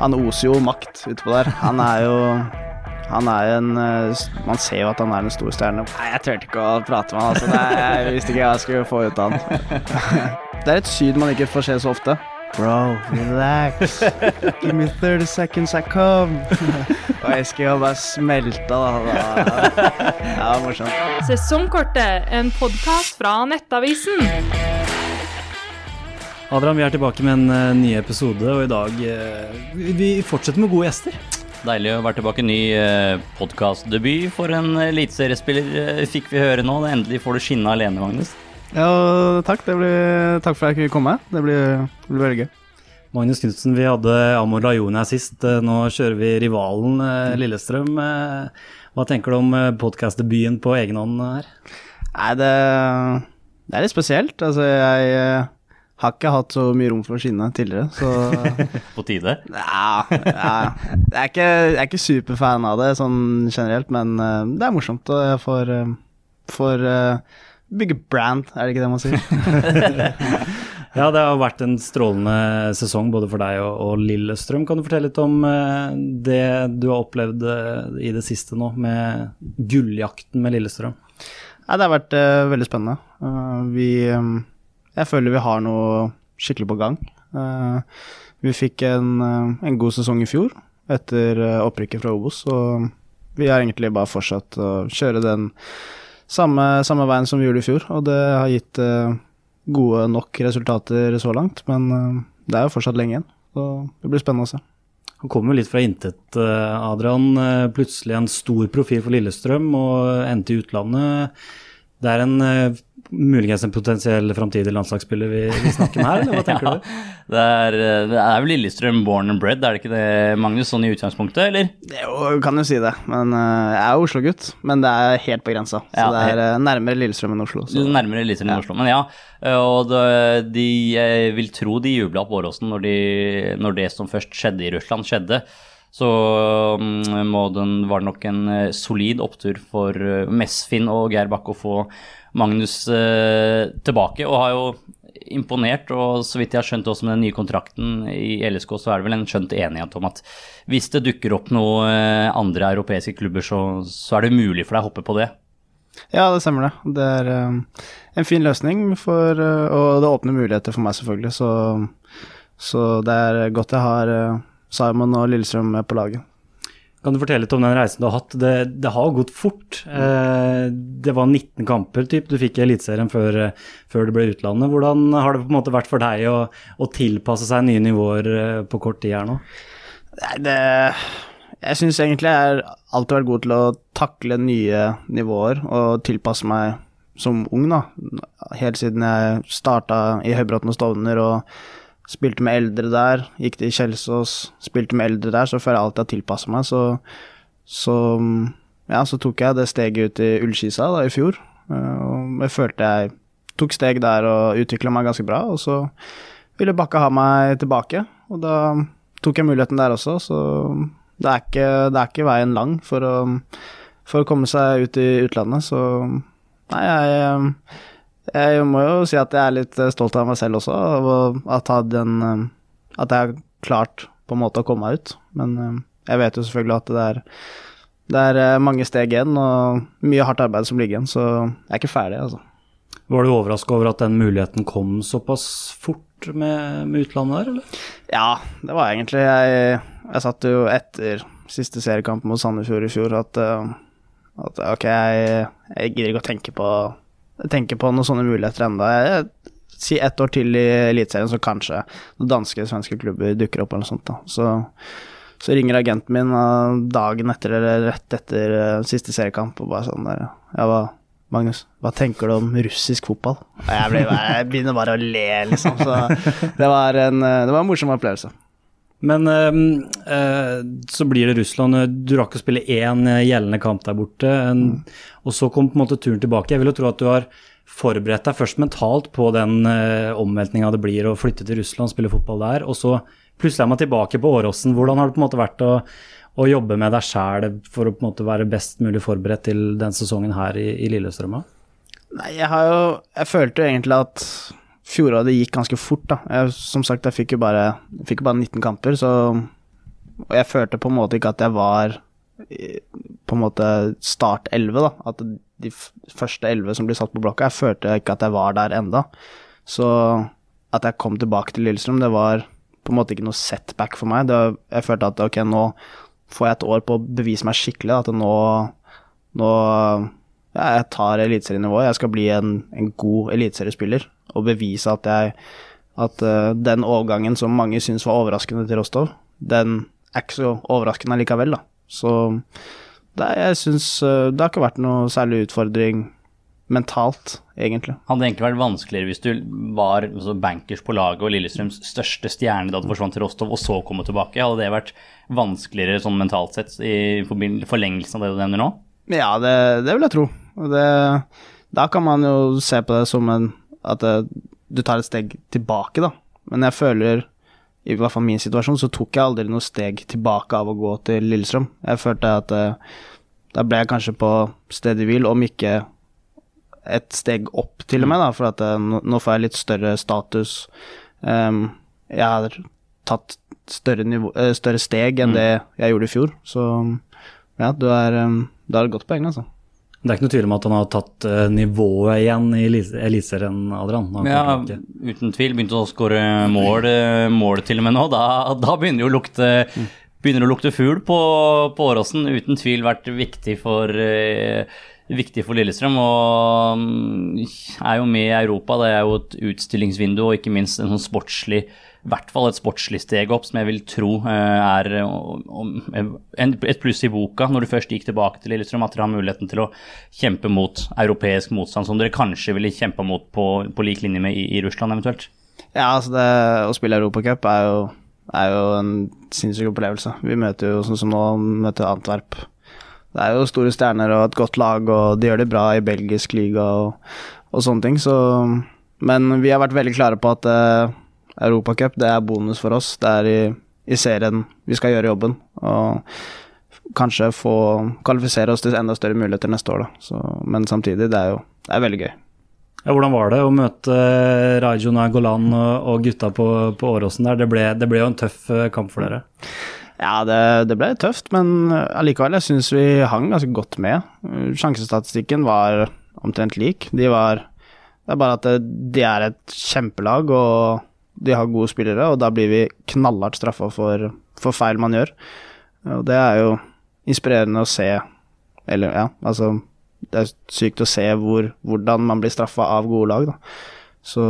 Han oser jo makt utpå der. Han er jo han er en eh, Man ser jo at han er en stor stjerne. Nei, jeg turte ikke å prate med han, altså. Nei, jeg visste ikke hva jeg skulle få ut av han. Det er et syd man ikke får se så ofte. Bro, relax. Give me 30 seconds, I come. Og Eskil bare smelta, da. Det var morsomt. Sesongkortet, en podkast fra Nettavisen. Adrian, vi er tilbake med en uh, ny episode, og i dag uh, vi, vi fortsetter med gode gjester. Deilig å være tilbake. Ny eh, podkastdebut for en eliteseriespiller, eh, fikk vi høre nå. Endelig får du skinne alene, Magnus. Ja, takk. Blir, takk for at jeg kunne komme. Det blir, det blir veldig gøy. Magnus Knutsen, vi hadde Amor Lajone her sist. Eh, nå kjører vi rivalen eh, Lillestrøm. Eh, hva tenker du om eh, podkastdebuten på egen hånd her? Nei, det, det er litt spesielt. Altså, jeg eh, har ikke hatt så mye rom for å skinne tidligere, så På tide. Ja, ja. Jeg, er ikke, jeg er ikke superfan av det sånn generelt, men uh, det er morsomt, og jeg får, uh, får uh, bygge brand, er det ikke det man sier? Ja, det har vært en strålende sesong både for deg og, og Lillestrøm. Kan du fortelle litt om det du har opplevd i det siste nå, med gulljakten med Lillestrøm? Nei, det har vært veldig spennende. Vi Jeg føler vi har noe skikkelig på gang. Eh, vi fikk en, eh, en god sesong i fjor etter eh, opprykket fra Obos, og vi har egentlig bare fortsatt å kjøre den samme, samme veien som vi gjorde i fjor, og det har gitt gode nok resultater så langt, men det er jo fortsatt lenge igjen, så det blir spennende å se. Han kom jo litt fra intet, Adrian. Plutselig en stor profil for Lillestrøm og endte i utlandet. Det er en uh, muligens en potensiell framtidig landslagsspiller vi, vi snakker med her, eller hva tenker du? Det er, det er vel Lillestrøm born and bred, er det ikke det, Magnus, sånn i utgangspunktet, eller? Det er jo, kan jo si det, men uh, jeg er Oslo-gutt, men det er helt på grensa, så Ja, det er eh, nærmere Lillestrøm enn Oslo. Så. Nærmere Lillestrøm enn Oslo. Men ja, og det, de jeg vil tro de jubla på Åråsen når, de, når det som først skjedde i Russland, skjedde. Så mm, den, var det nok en eh, solid opptur for eh, Mesfin og Geir Bakke å få Magnus eh, tilbake, og har jo imponert. Og så vidt jeg har skjønt også med den nye kontrakten i LSK, så er det vel en skjønt enighet om at hvis det dukker opp noen andre europeiske klubber, så, så er det mulig for deg å hoppe på det. Ja, det stemmer det. Det er en fin løsning, for, og det åpner muligheter for meg selvfølgelig, så, så det er godt jeg har Simon og Lillestrøm med på laget. Kan du fortelle litt om den reisen du har hatt? Det, det har gått fort. Eh, det var 19 kamper typ, du fikk i Eliteserien før, eh, før det ble utlandet. Hvordan har det på en måte vært for deg å, å tilpasse seg nye nivåer eh, på kort tid her nå? Nei, det Jeg syns egentlig jeg har alltid vært god til å takle nye nivåer og tilpasse meg som ung, da. Helt siden jeg starta i Høybråten og Stovner og spilte med eldre der, gikk til Kjelsås, spilte med eldre der, så føler jeg alltid har tilpassa meg. Så, så ja, så tok jeg det steget ut i Ullskisa da, i fjor. Eh, Og jeg følte jeg tok steg der og utvikla meg ganske bra, og så ville Bakke ha meg tilbake, og da tok jeg muligheten der også, så det er ikke, det er ikke veien lang for å, for å komme seg ut i utlandet, så nei, jeg, jeg må jo si at jeg er litt stolt av meg selv også, av at, den, at jeg har klart på en måte å komme meg ut, men eh, jeg vet jo selvfølgelig at det er, det er eh, mange steg igjen, og mye hardt arbeid som ligger igjen, så jeg er ikke ferdig, altså. Var du overraska over at den muligheten kom såpass fort med, med utlandet der, eller? Ja, det var egentlig Jeg, jeg satt jo etter siste seriekamp mot Sandefjord i fjor at, eh, at ok, jeg, jeg gidder ikke å tenke på Tenke på noen sånne muligheter ennå. Si ett år til i Eliteserien, så kanskje noen danske, svenske klubber dukker opp eller noe sånt. da. Så, så ringer agenten min eh, dagen etter eller rett etter eh, siste seriekamp og bare sånn der Ja, hva, Magnus, hva tenker du om russisk fotball? Jeg, ble, jeg begynner bare å le, liksom. Så det var en, eh, det var en morsom opplevelse. Men eh, eh, så blir det Russland. Du rakk å spille én eh, gjeldende kamp der borte, en, og så kom på en måte turen tilbake. Jeg vil jo tro at du har forberedt deg først mentalt på den uh, omveltninga det blir å flytte til Russland spille fotball der, og så plutselig er man tilbake på Åråsen. Hvordan har det på en måte vært å, å jobbe med deg sjæl for å på en måte være best mulig forberedt til den sesongen her i, i Lillestrøm? Nei, jeg har jo Jeg følte jo egentlig at fjoråret gikk ganske fort, da. Jeg, som sagt, jeg fikk jo bare, fikk bare 19 kamper, så Og jeg følte på en måte ikke at jeg var på en måte start 11, da. At de første 11 som blir satt på blokka, jeg følte ikke at jeg var der enda. Så at jeg kom tilbake til Lillestrøm, det var på en måte ikke noe setback for meg. Var- jeg følte at ok, nå får jeg et år på å bevise meg skikkelig. At nå, nå ja, jeg tar eliteserienivået. Jeg skal bli en, en god eliteseriespiller og bevise at jeg at uh, den overgangen som mange syns var overraskende til Rostov, den er ikke så overraskende likevel, da. Så det, jeg syns uh, det har ikke vært noe særlig utfordring mentalt, egentlig. Hadde det egentlig vært vanskeligere hvis du var altså, bankers på laget og Lillestrøms største stjerne da du forsvant til Rostov, og så komme tilbake? Hadde det vært vanskeligere sånn mentalt sett i forlengelsen av det du nevner nå? Ja, det, det vil jeg tro. Det, da kan man jo se på det som en At det, du tar et steg tilbake, da. Men jeg føler, i hvert fall min situasjon, så tok jeg aldri noe steg tilbake av å gå til Lillestrøm. Jeg følte at eh, da ble jeg kanskje på stedet hvil, om ikke et steg opp, til og med, da, for at eh, nå, får jeg litt større status. Em, jeg har tatt større, nivå, eh, større steg enn det jeg gjorde i fjor, så ja, du er, du har et godt poeng, altså. Det er ikke noe tvil om at han har tatt eh, nivået igjen i Eliteserien, Adrian. Ja, uten tvil. Begynte å skåre mål, eh, mål til og med nå. Da, da begynner det å lukte Begynner å lukte fugl på, på Åråsen. Uten tvil vært viktig for eh, Viktig for Lillestrøm og mm, er jo med i Europa. Det er jo et utstillingsvindu og ikke minst en sånn sportslig i hvert fall et sportslig steg opp, som jeg vil tro eh, er eh, en, et pluss i boka når du først gikk tilbake til Lillestrøm, at dere har muligheten til å kjempe mot europeisk motstand, som dere kanskje ville kjempa mot på, på lik linje med i, i Russland eventuelt. Ja, altså det å spille Europacup er er jo en sinnssyk opplevelse. Vi møter jo sånn som nå, møter Antwerp. Det er jo store stjerner og et godt lag, og de gjør det bra i belgisk liga og, og sånne ting, så Men vi har vært veldig klare på at uh, Europacup, det er bonus for oss. Det er i, i serien vi skal gjøre jobben. Og kanskje få kvalifisere oss til enda større muligheter neste år, da. Så, men samtidig, det er jo det er veldig gøy. Ja, hvordan var det å møte Rajon Nagolan og, gutta på, på Åråsen der? Det ble, det ble jo en tøff eh, kamp for dere. Ja, det, det ble tøft, men allikevel, jeg syns vi hang ganske godt med. Sjansestatistikken var omtrent lik. De var Det er bare at det, de er et kjempelag, og de har gode spillere, og da blir vi knallhardt straffa for, for feil man gjør. Og det er jo inspirerende å se Eller, ja, altså Det er sykt å se hvor, hvordan man blir straffa av gode lag, da. Så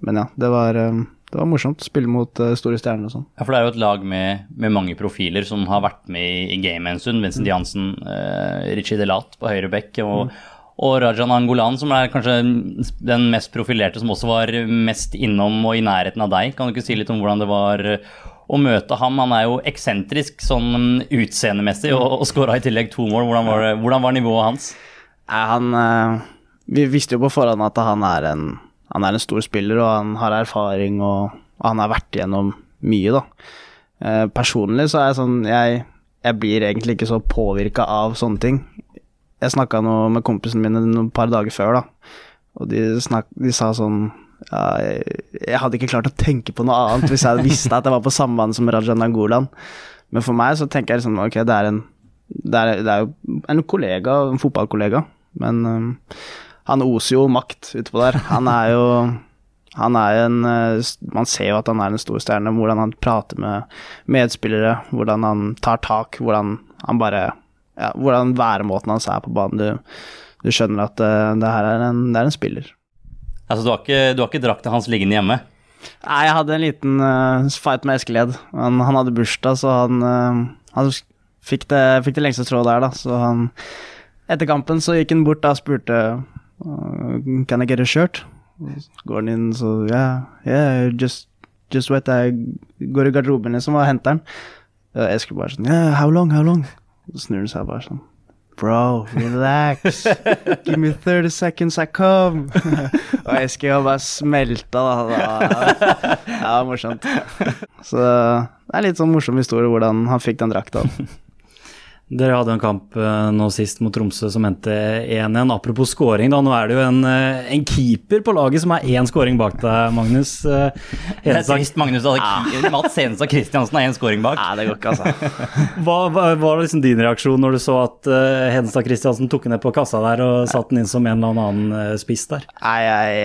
Men ja, det var, eh, det var morsomt. Spille mot eh, store stjerner og sånn. Ja, for det er jo et lag med, med mange profiler som har vært med i, i gamet en stund. Vincent Jansen, eh, Richie Delat på høyre bekk og, og Rajan Angolan, som er kanskje den mest profilerte, som også var mest innom og i nærheten av deg. Kan du ikke si litt om hvordan det var eh, å møte ham? Han er jo eksentrisk sånn utseendemessig og, og skåra i tillegg to mål. Hvordan var, det, hvordan var nivået hans? Han eh, Vi visste jo på forhånd at han er en, han er en stor spiller, og han har erfaring, og, og han har vært igjennom mye, da. Eh, personlig så er jeg sånn Jeg, jeg blir egentlig ikke så påvirka av sånne ting. Jeg snakka med kompisene mine noen par dager før, da, og de, snak, de sa sånn ja, jeg, jeg hadde ikke klart å tenke på noe annet hvis jeg visste at jeg var på samme bane som Rajan Nangolan. Men for meg så tenker jeg liksom ok, det er en det er, det er jo en kollega, en fotballkollega, men um, han oser jo makt utpå der. Han er jo han er en uh, Man ser jo at han er en stor stjerne, hvordan han prater med medspillere, hvordan han tar tak, hvordan han bare ja, Hvordan væremåten hans er på banen. Du, du skjønner at uh, det her er en, det er en spiller. Altså, du har ikke, du har ikke drakta hans liggende hjemme? Nei, jeg hadde en liten uh, fight med Eskeled. Han, han hadde bursdag, så han, uh, han fikk, det, fikk det lengste strået der, da. Så han Etter kampen så gikk han bort da og spurte uh, Can I get a shirt? Så går han inn, så yeah, yeah, just, just wait. Jeg går i garderoben liksom og henter den. Og Eskil bare sånn Yeah, how long, how long? Så snur han seg bare sånn Bro, relax. Give me 30 seconds, I come. og Eskil har bare smelta, da. Det var morsomt. Så det er litt sånn morsom historie hvordan han fikk den drakta. Dere hadde en kamp eh, nå sist mot Tromsø som endte 1-1. Apropos scoring, da. Nå er det jo en, eh, en keeper på laget som er én scoring bak deg, Magnus. Hedensak. Det er Hedenstad, trist, Magnus. Hadde Mats Henestad Christiansen har én scoring bak. Nei, det går ikke, altså. hva, var liksom din reaksjon når du så at uh, Hedenstad Christiansen tok ned på kassa der og satte den inn som en eller annen spiss der? Nei, jeg,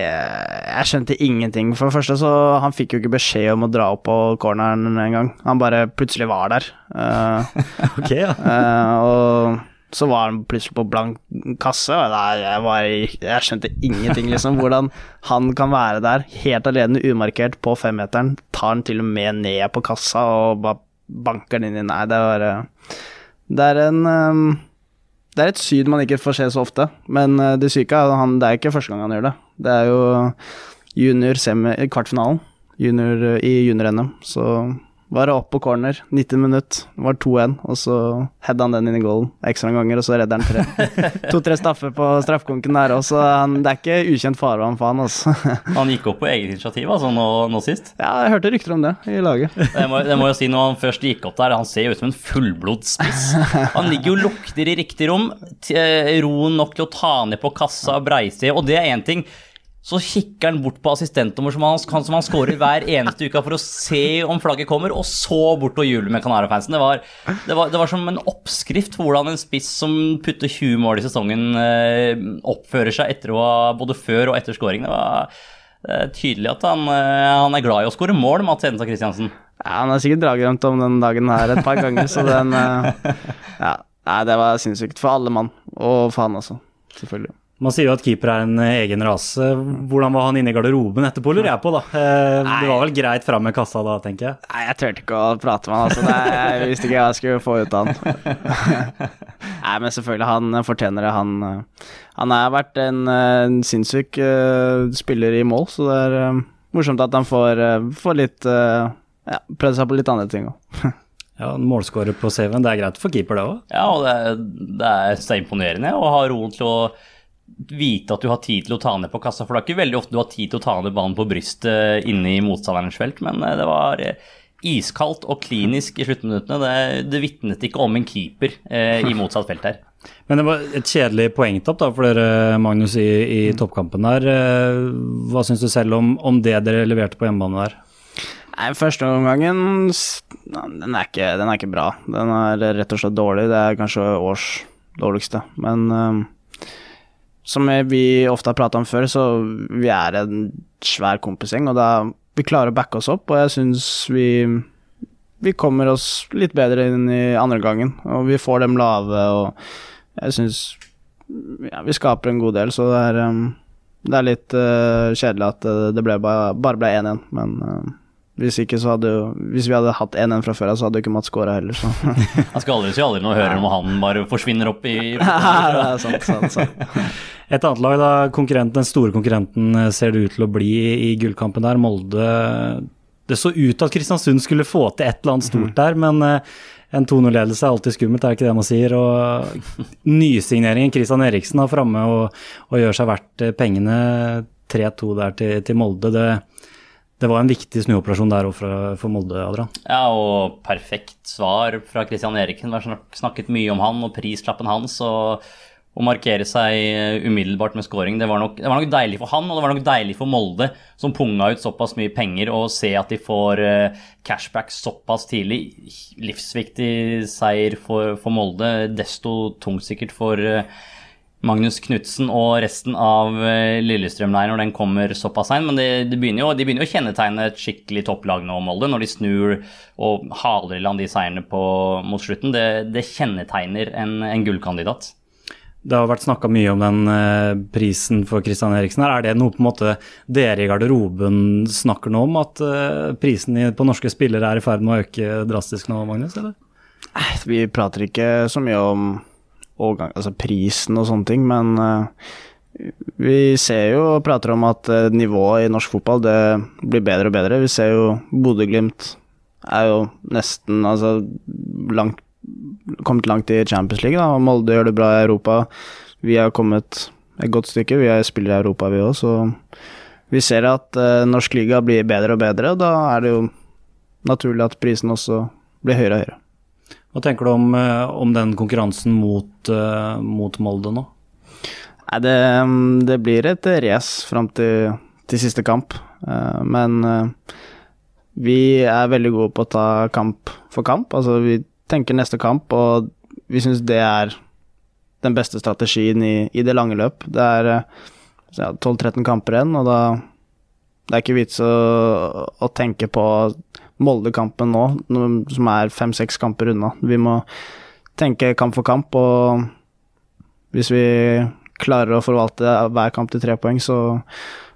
jeg skjønte ingenting. For det første så Han fikk jo ikke beskjed om å dra opp på corneren engang. Han bare plutselig var der. Eh, Ok, ja. eh, og så var han plutselig på blank kasse. Og der, jeg, var, jeg skjønte ingenting, liksom. Hvordan han kan være der helt alene, umarkert, på femmeteren. Tar han til og med ned på kassa og bare banker den inn i Nei, det var eh, Det er en det er et syd man ikke får se så ofte, men det syke er han, det er ikke første gang han gjør det. Det er jo junior semi, kvartfinalen junior, i junior-NM, så var opp på corner, 90 minutt, var 2-1, og så heada han den inn i goalen ekstra ganger, og så redder han tre. To-tre staffer på straffekonken der òg, så han, det er ikke ukjent farvann for han, altså. Han gikk opp på eget initiativ altså, nå, nå sist. Ja, jeg hørte rykter om det i laget. Det må, det må jeg si Når han først gikk opp der, han ser jo ut som en fullblods spiss. Han ligger jo og lukter i riktig rom, eh, roen nok til å ta ned på kassa, breise, og det er én ting. Så kikker han bort på assistentnummer som han, som han scorer hver eneste uke for å se om flagget kommer, og så bort og jule med Canara-fansen. Det, var- det, det var som en oppskrift på hvordan en spiss som putter 20 mål i sesongen, eh, oppfører seg etter å ha både før og etter scoring. Det var er tydelig at han, eh, han er glad i å skåre mål, Mats Hedenstad Christiansen. Ja, han har sikkert dragdrømt om den dagen her et par ganger, så den eh, Ja, nei, det var sinnssykt for alle mann, og for han også, selvfølgelig. Man sier jo at keeper er en eh, egen rase. Hvordan var han inne i garderoben etterpå, lurer jeg på, da. Eh, Det var vel greit fram med kassa da, tenker jeg. Nei, jeg turte ikke å prate med han, altså. Det, jeg visste ikke hva jeg skulle få ut av han. Nei, men selvfølgelig, han fortjener det. Han, eh, han har vært en, eh, en sinnssyk uh, spiller i mål, så det er uh, morsomt at han får, uh, får litt uh, Ja, prøvd seg på litt andre ting òg. Ja, en Målskårer på CV-en, det er greit for keeper, det òg. Ja, og det, er- det er så imponerende å ha roen til å vite at du har tid til å ta ned på kassa, for det er ikke veldig ofte du har tid til å ta ned banen på brystet inne i motstanderens felt, men eh, det var eh, iskaldt og klinisk i sluttminuttene. Det, det vitnet ikke om en keeper eh, i motsatt felt her. Men det var et kjedelig poengtapp da for dere, Magnus, i, i toppkampen der. Eh, Hva syns du selv om, om det dere leverte på hjemmebane der? Nei, første omgangen den er, ikke, den er ikke bra. Den er rett og slett dårlig. Det er kanskje års dårligste. Men som vi ofte har prata om før, så vi er en svær kompisgjeng, og da vi klarer å backe oss opp, og jeg syns vi vi kommer oss litt bedre inn i andre gangen, og vi får dem lave, og jeg syns ja, vi skaper en god del, så det er, um, det er litt uh, kjedelig at eh, det ble bare, ble 1-1, men eh, hvis ikke så hadde jo Hvis vi hadde hatt 1-1 fra før av, så hadde jo ikke Mats skåra heller, så Han skal aldri si aldri når hører om han bare forsvinner opp i det er sant, sant, sant. Et annet lag, da, konkurrenten, den store konkurrenten eh, ser det ut til å bli i gullkampen der, Molde. Det så ut at Kristiansund skulle få til et eller annet stort der, men eh, en 2-0-ledelse er alltid skummelt, er det ikke det man sier? Og nysigneringen Christian Eriksen har framme og, og gjør seg verdt eh, pengene. 3-2 der til, til Molde. Det, det var en viktig snuoperasjon der òg for, Molde, Adrian. Ja, og perfekt svar fra Christian Eriken. Vi har snakket mye om han og prislappen hans. og å markere seg eh, umiddelbart med scoring. Det var, nok, det var nok deilig for han, og det var nok deilig for Molde, som punga ut såpass mye penger, og se at de får eh, cashback såpass tidlig. Livsviktig seier for, for Molde. Desto tungsikkert for eh, Magnus Knutsen og resten av eh, Lillestrøm-leiren når den kommer såpass seint. Men det, det begynner jo, de begynner jo å kjennetegne et skikkelig topplag nå, Molde, når de snur og haler i land de seierne på, mot slutten. Det, det kjennetegner en, en gullkandidat. Det har vært snakka mye om den eh, prisen for Christian Eriksen. her. Er det noe på en måte dere i garderoben snakker nå om, at eh, prisen på norske spillere er i ferd med å øke drastisk nå, Magnus? eller? Vi prater ikke så mye om årgang, altså prisen og sånne ting, men uh, vi ser jo og prater om at eh, nivået i norsk fotball det blir bedre og bedre. Vi ser jo Bodø-Glimt er jo nesten altså langt kommet langt i Champions League, da, Molde gjør det bra i Europa. Vi har kommet et godt stykke, vi er spillere i Europa vi òg, så vi ser at uh, norsk liga blir bedre og bedre, og da er det jo naturlig at prisen også blir høyere og høyere. Hva tenker du om, eh, om den konkurransen mot, uh, mot Molde nå? Nei, det, det, blir et race fram til, til, siste kamp. Uh, men vi er veldig gode på å ta kamp for kamp. Altså, vi tenker neste kamp, og vi syns det er den beste strategien i, i det lange løp. Det er ja, 12-13 kamper igjen, og da det er ikke vits å, å tenke på Molde-kampen nå, som er fem-seks kamper unna. Vi må tenke kamp for kamp, og hvis vi klarer å forvalte hver kamp til tre poeng, så,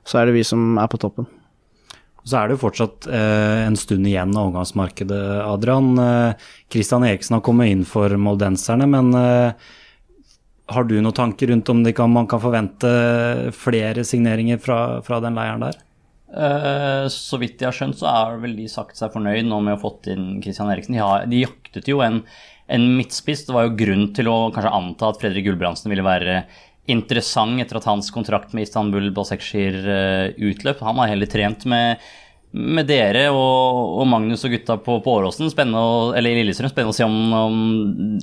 så er det vi som er på toppen. Så er det jo fortsatt eh, en stund igjen av omgangsmarkedet, Adrian. Kristian eh, Eriksen har kommet inn for moldenserne, men eh, har du noen tanker rundt om kan, man kan forvente flere signeringer fra, fra den leiren der? Uh, så vidt jeg har skjønt, så har vel de sagt seg fornøyd nå med å ha fått inn Christian Eriksen. De, har, de jaktet jo en, en, midtspiss. Det var jo grunn til å kanskje anta at Fredrik Gulbrandsen ville være interessant etter at hans kontrakt med Istanbul Basekshir uh, utløp. Han har heller trent med, med dere og, og, Magnus og gutta på, på Åråsen. Eller Lillestrøm. Spennende å se om, om,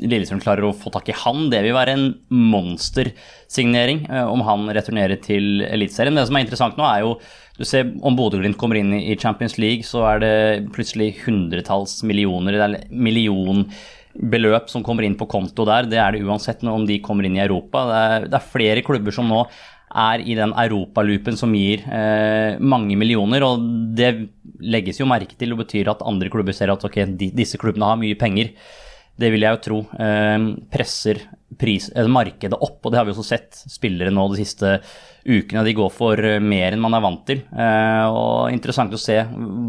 Lillestrøm klarer å få tak i han. Det vil være en monstersignering uh, om han returnerer til Eliteserien. Det som er interessant nå, er jo du ser Om Bodø-Glimt kommer inn i Champions League, så er det plutselig hundretalls millioner, eller millionbeløp som kommer inn på konto der. Det er det uansett om de kommer inn i Europa. Det er, det er flere klubber som nå er i den europaloopen som gir eh, mange millioner. Og det legges jo merke til og betyr at andre klubber ser at ok, de, disse klubbene har mye penger. Det vil jeg jo tro. Eh, presser pris, markedet opp, og det har vi også sett spillere nå de siste ukene. De går for eh, mer enn man er vant til. Eh, og Interessant å se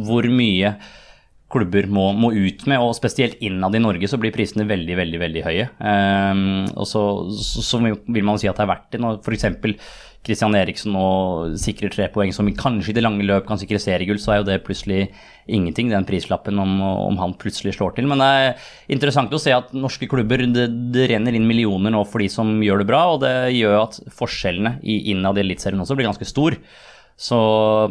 hvor mye klubber må, må, ut med, og spesielt innad i Norge så blir prisene veldig veldig, veldig høye. Um, og så, så, vil man si at det er verdt det. Når f.eks. Christian Eriksen nå sikrer tre poeng, som kanskje i det lange løp kan sikre seriegull, så er jo det plutselig ingenting, den prislappen, om, om, han plutselig slår til. Men det er interessant å se at norske klubber det, det renner inn millioner nå for de som gjør det bra, og det gjør at forskjellene innad i Eliteserien også blir ganske stor. Så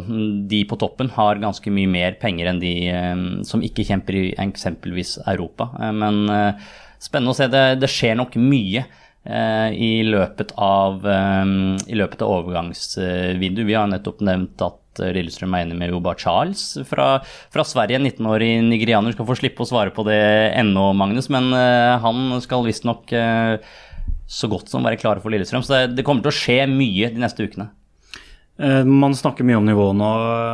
mm, de på toppen har ganske mye mer penger enn de eh, som ikke kjemper i eksempelvis Europa. Eh, men eh, spennende å se. Det, det skjer nok mye i løpet av, i løpet av overgangsvinduet. Vi har nettopp nevnt at Lillestrøm er enig med Joba Charles fra, fra Sverige. 19-årig nigerianer. Skal få slippe å svare på det ennå, Magnus, men han skal visstnok så godt som være klare for Lillestrøm. Så det, det kommer til å skje mye de neste ukene. Eh, man snakker mye om nivået nå,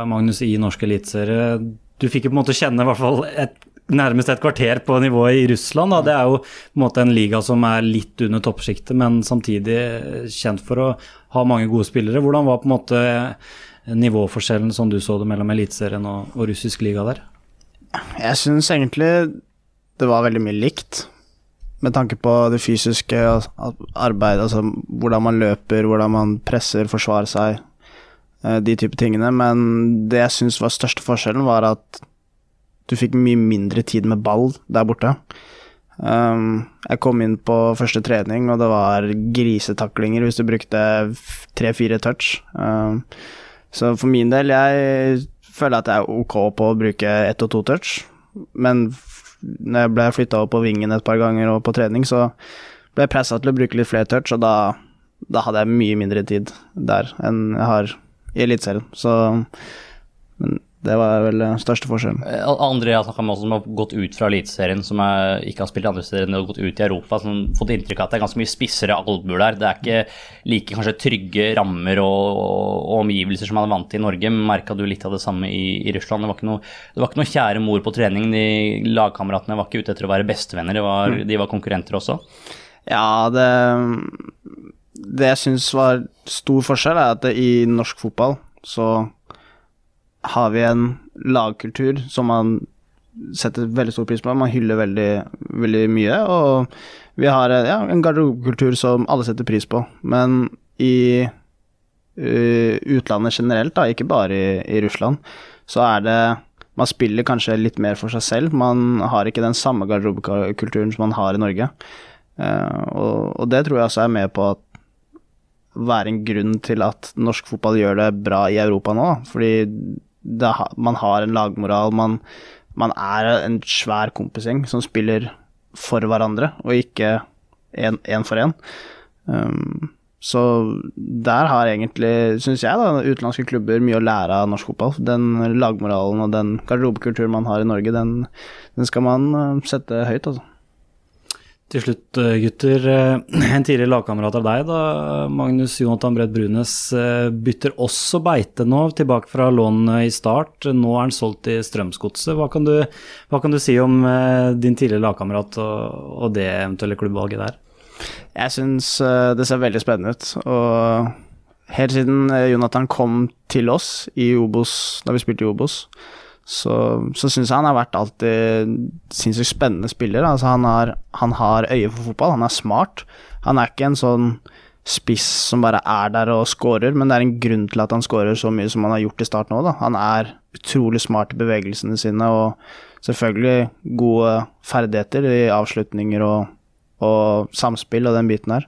Magnus, i norsk eliteserie. Du fikk jo på en måte kjenne i hvert fall et, nærmest et kvarter på nivået i Russland. Da. Det er jo på en måte en liga som er litt under toppsjiktet, men samtidig kjent for å ha mange gode spillere. Hvordan var på en måte nivåforskjellen som du så det mellom Eliteserien og, og russisk liga der? Jeg syns egentlig det var veldig mye likt med tanke på det fysiske arbeidet, altså hvordan man løper, hvordan man presser, forsvarer seg, Eh, de type tingene. Men det jeg syns var største forskjellen, var at du fikk mye mindre tid med ball der borte. Um, jeg kom inn på første trening, og det var grisetaklinger hvis du brukte tre-fire touch. Um, så for min del, jeg føler at jeg er ok på å bruke ett og to touch, men når jeg ble flytta opp på vingen et par ganger og på trening, så ble jeg pressa til å bruke litt flere touch, og da, da hadde jeg mye mindre tid der enn jeg har i Eliteserien. Så men det var vel den største forskjellen. Eh, andre jeg har snakka med som har gått ut fra Eliteserien, som er, ikke har spilt andre steder enn har gått ut i Europa, som har fått inntrykk av at det er ganske mye spissere albuer der. Det er ikke like kanskje trygge rammer og, og omgivelser som man er vant til i Norge. Merka du litt av det samme i, i Russland? Det var, noe, det var, ikke noe, kjære mor på trening. De lagkameratene var ikke ute etter å være bestevenner, var, mm. de var konkurrenter også. Ja, det Det jeg syns var stor forskjell, er at i norsk fotball så har vi en lagkultur som man setter veldig stor pris på. Man hyller veldig, veldig mye. Og vi har ja, en garderobekultur som alle setter pris på. Men i uh, utlandet generelt, da, ikke bare i, i, Russland, så er det Man spiller kanskje litt mer for seg selv. Man har ikke den samme garderobekulturen som man har i Norge. Uh, og, og, det tror jeg også er med på at være en grunn til at norsk fotball gjør det bra i Europa nå. Fordi det, man har en lagmoral, man, man er en svær kompisgjeng som spiller for hverandre, og ikke én for én. Um, så der har egentlig, syns jeg, da, utenlandske klubber mye å lære av norsk fotball. Den lagmoralen og den garderobekulturen man har i Norge, den, den skal man uh, sette høyt, altså. Til slutt, uh, gutter. Uh, en tidligere lagkamerat av deg, da, Magnus Jonathan Bredd Brunes, bytter også beite nå, tilbake fra lån i start. Nå er han solgt i Strømsgodset. Hva, hva, kan du si om din tidligere lagkamerat og, og det eventuelle klubbvalget der? Jeg syns eh, det ser veldig spennende ut. Og helt siden eh, Jonathan kom til oss i Obos, da vi spilte i Obos, så, så syns jeg han har vært alltid sinnssykt spennende spiller. Altså han, har, han har øye for fotball, han er smart. Han er ikke en sånn spiss som bare er der og scorer, men det er en grunn til at han scorer så mye som han har gjort i start nå. Da. Han er utrolig smart i bevegelsene sine og selvfølgelig gode ferdigheter i avslutninger og og samspill og den biten her.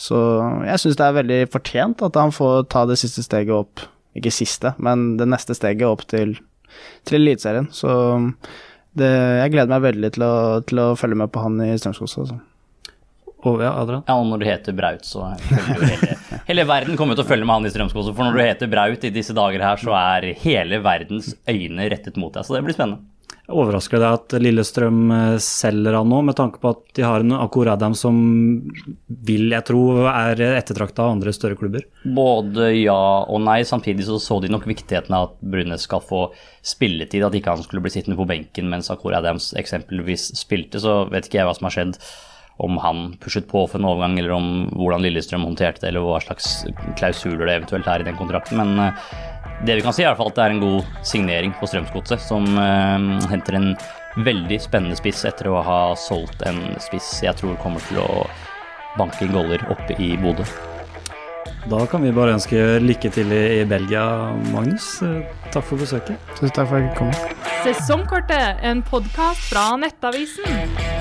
Så jeg syns det er veldig fortjent at han får ta det siste steget opp, ikke siste, men det neste steget opp til, til Eliteserien. Så det, jeg gleder meg veldig til å, til å følge med på han i Strømsgodset. Altså. Oh, ja, Adrian? Ja, og når du heter Braut, så hele, hele verden kommer til å følge med han i Strømsgodset. For når du heter Braut i disse dager her, så er hele verdens øyne rettet mot deg. Så det blir spennende. Overrasker det at Lillestrøm eh, selger han nå, med tanke på at de har en Akur Adam som vil jeg tro er ettertrakta av andre større klubber? Både ja og nei. Samtidig så, så de nok viktigheten av at Brunes skal få spilletid. At ikke han skulle bli sittende på benken mens Akur Adams eksempelvis spilte. Så vet ikke jeg hva som har skjedd. Om han pushet på for en overgang, eller om hvordan Lillestrøm håndterte det, eller hva slags klausuler det eventuelt er i den kontrakten. Men eh, det vi kan si, er at det er en god signering på Strømsgodset, som eh, henter en veldig spennende spiss etter å ha solgt en spiss jeg tror kommer til å banke goller oppe i Bodø. Da kan vi bare ønske lykke til i, i Belgia, Magnus. Takk for besøket. Tusen takk for at jeg kom. Sesongkortet, en podkast fra Nettavisen.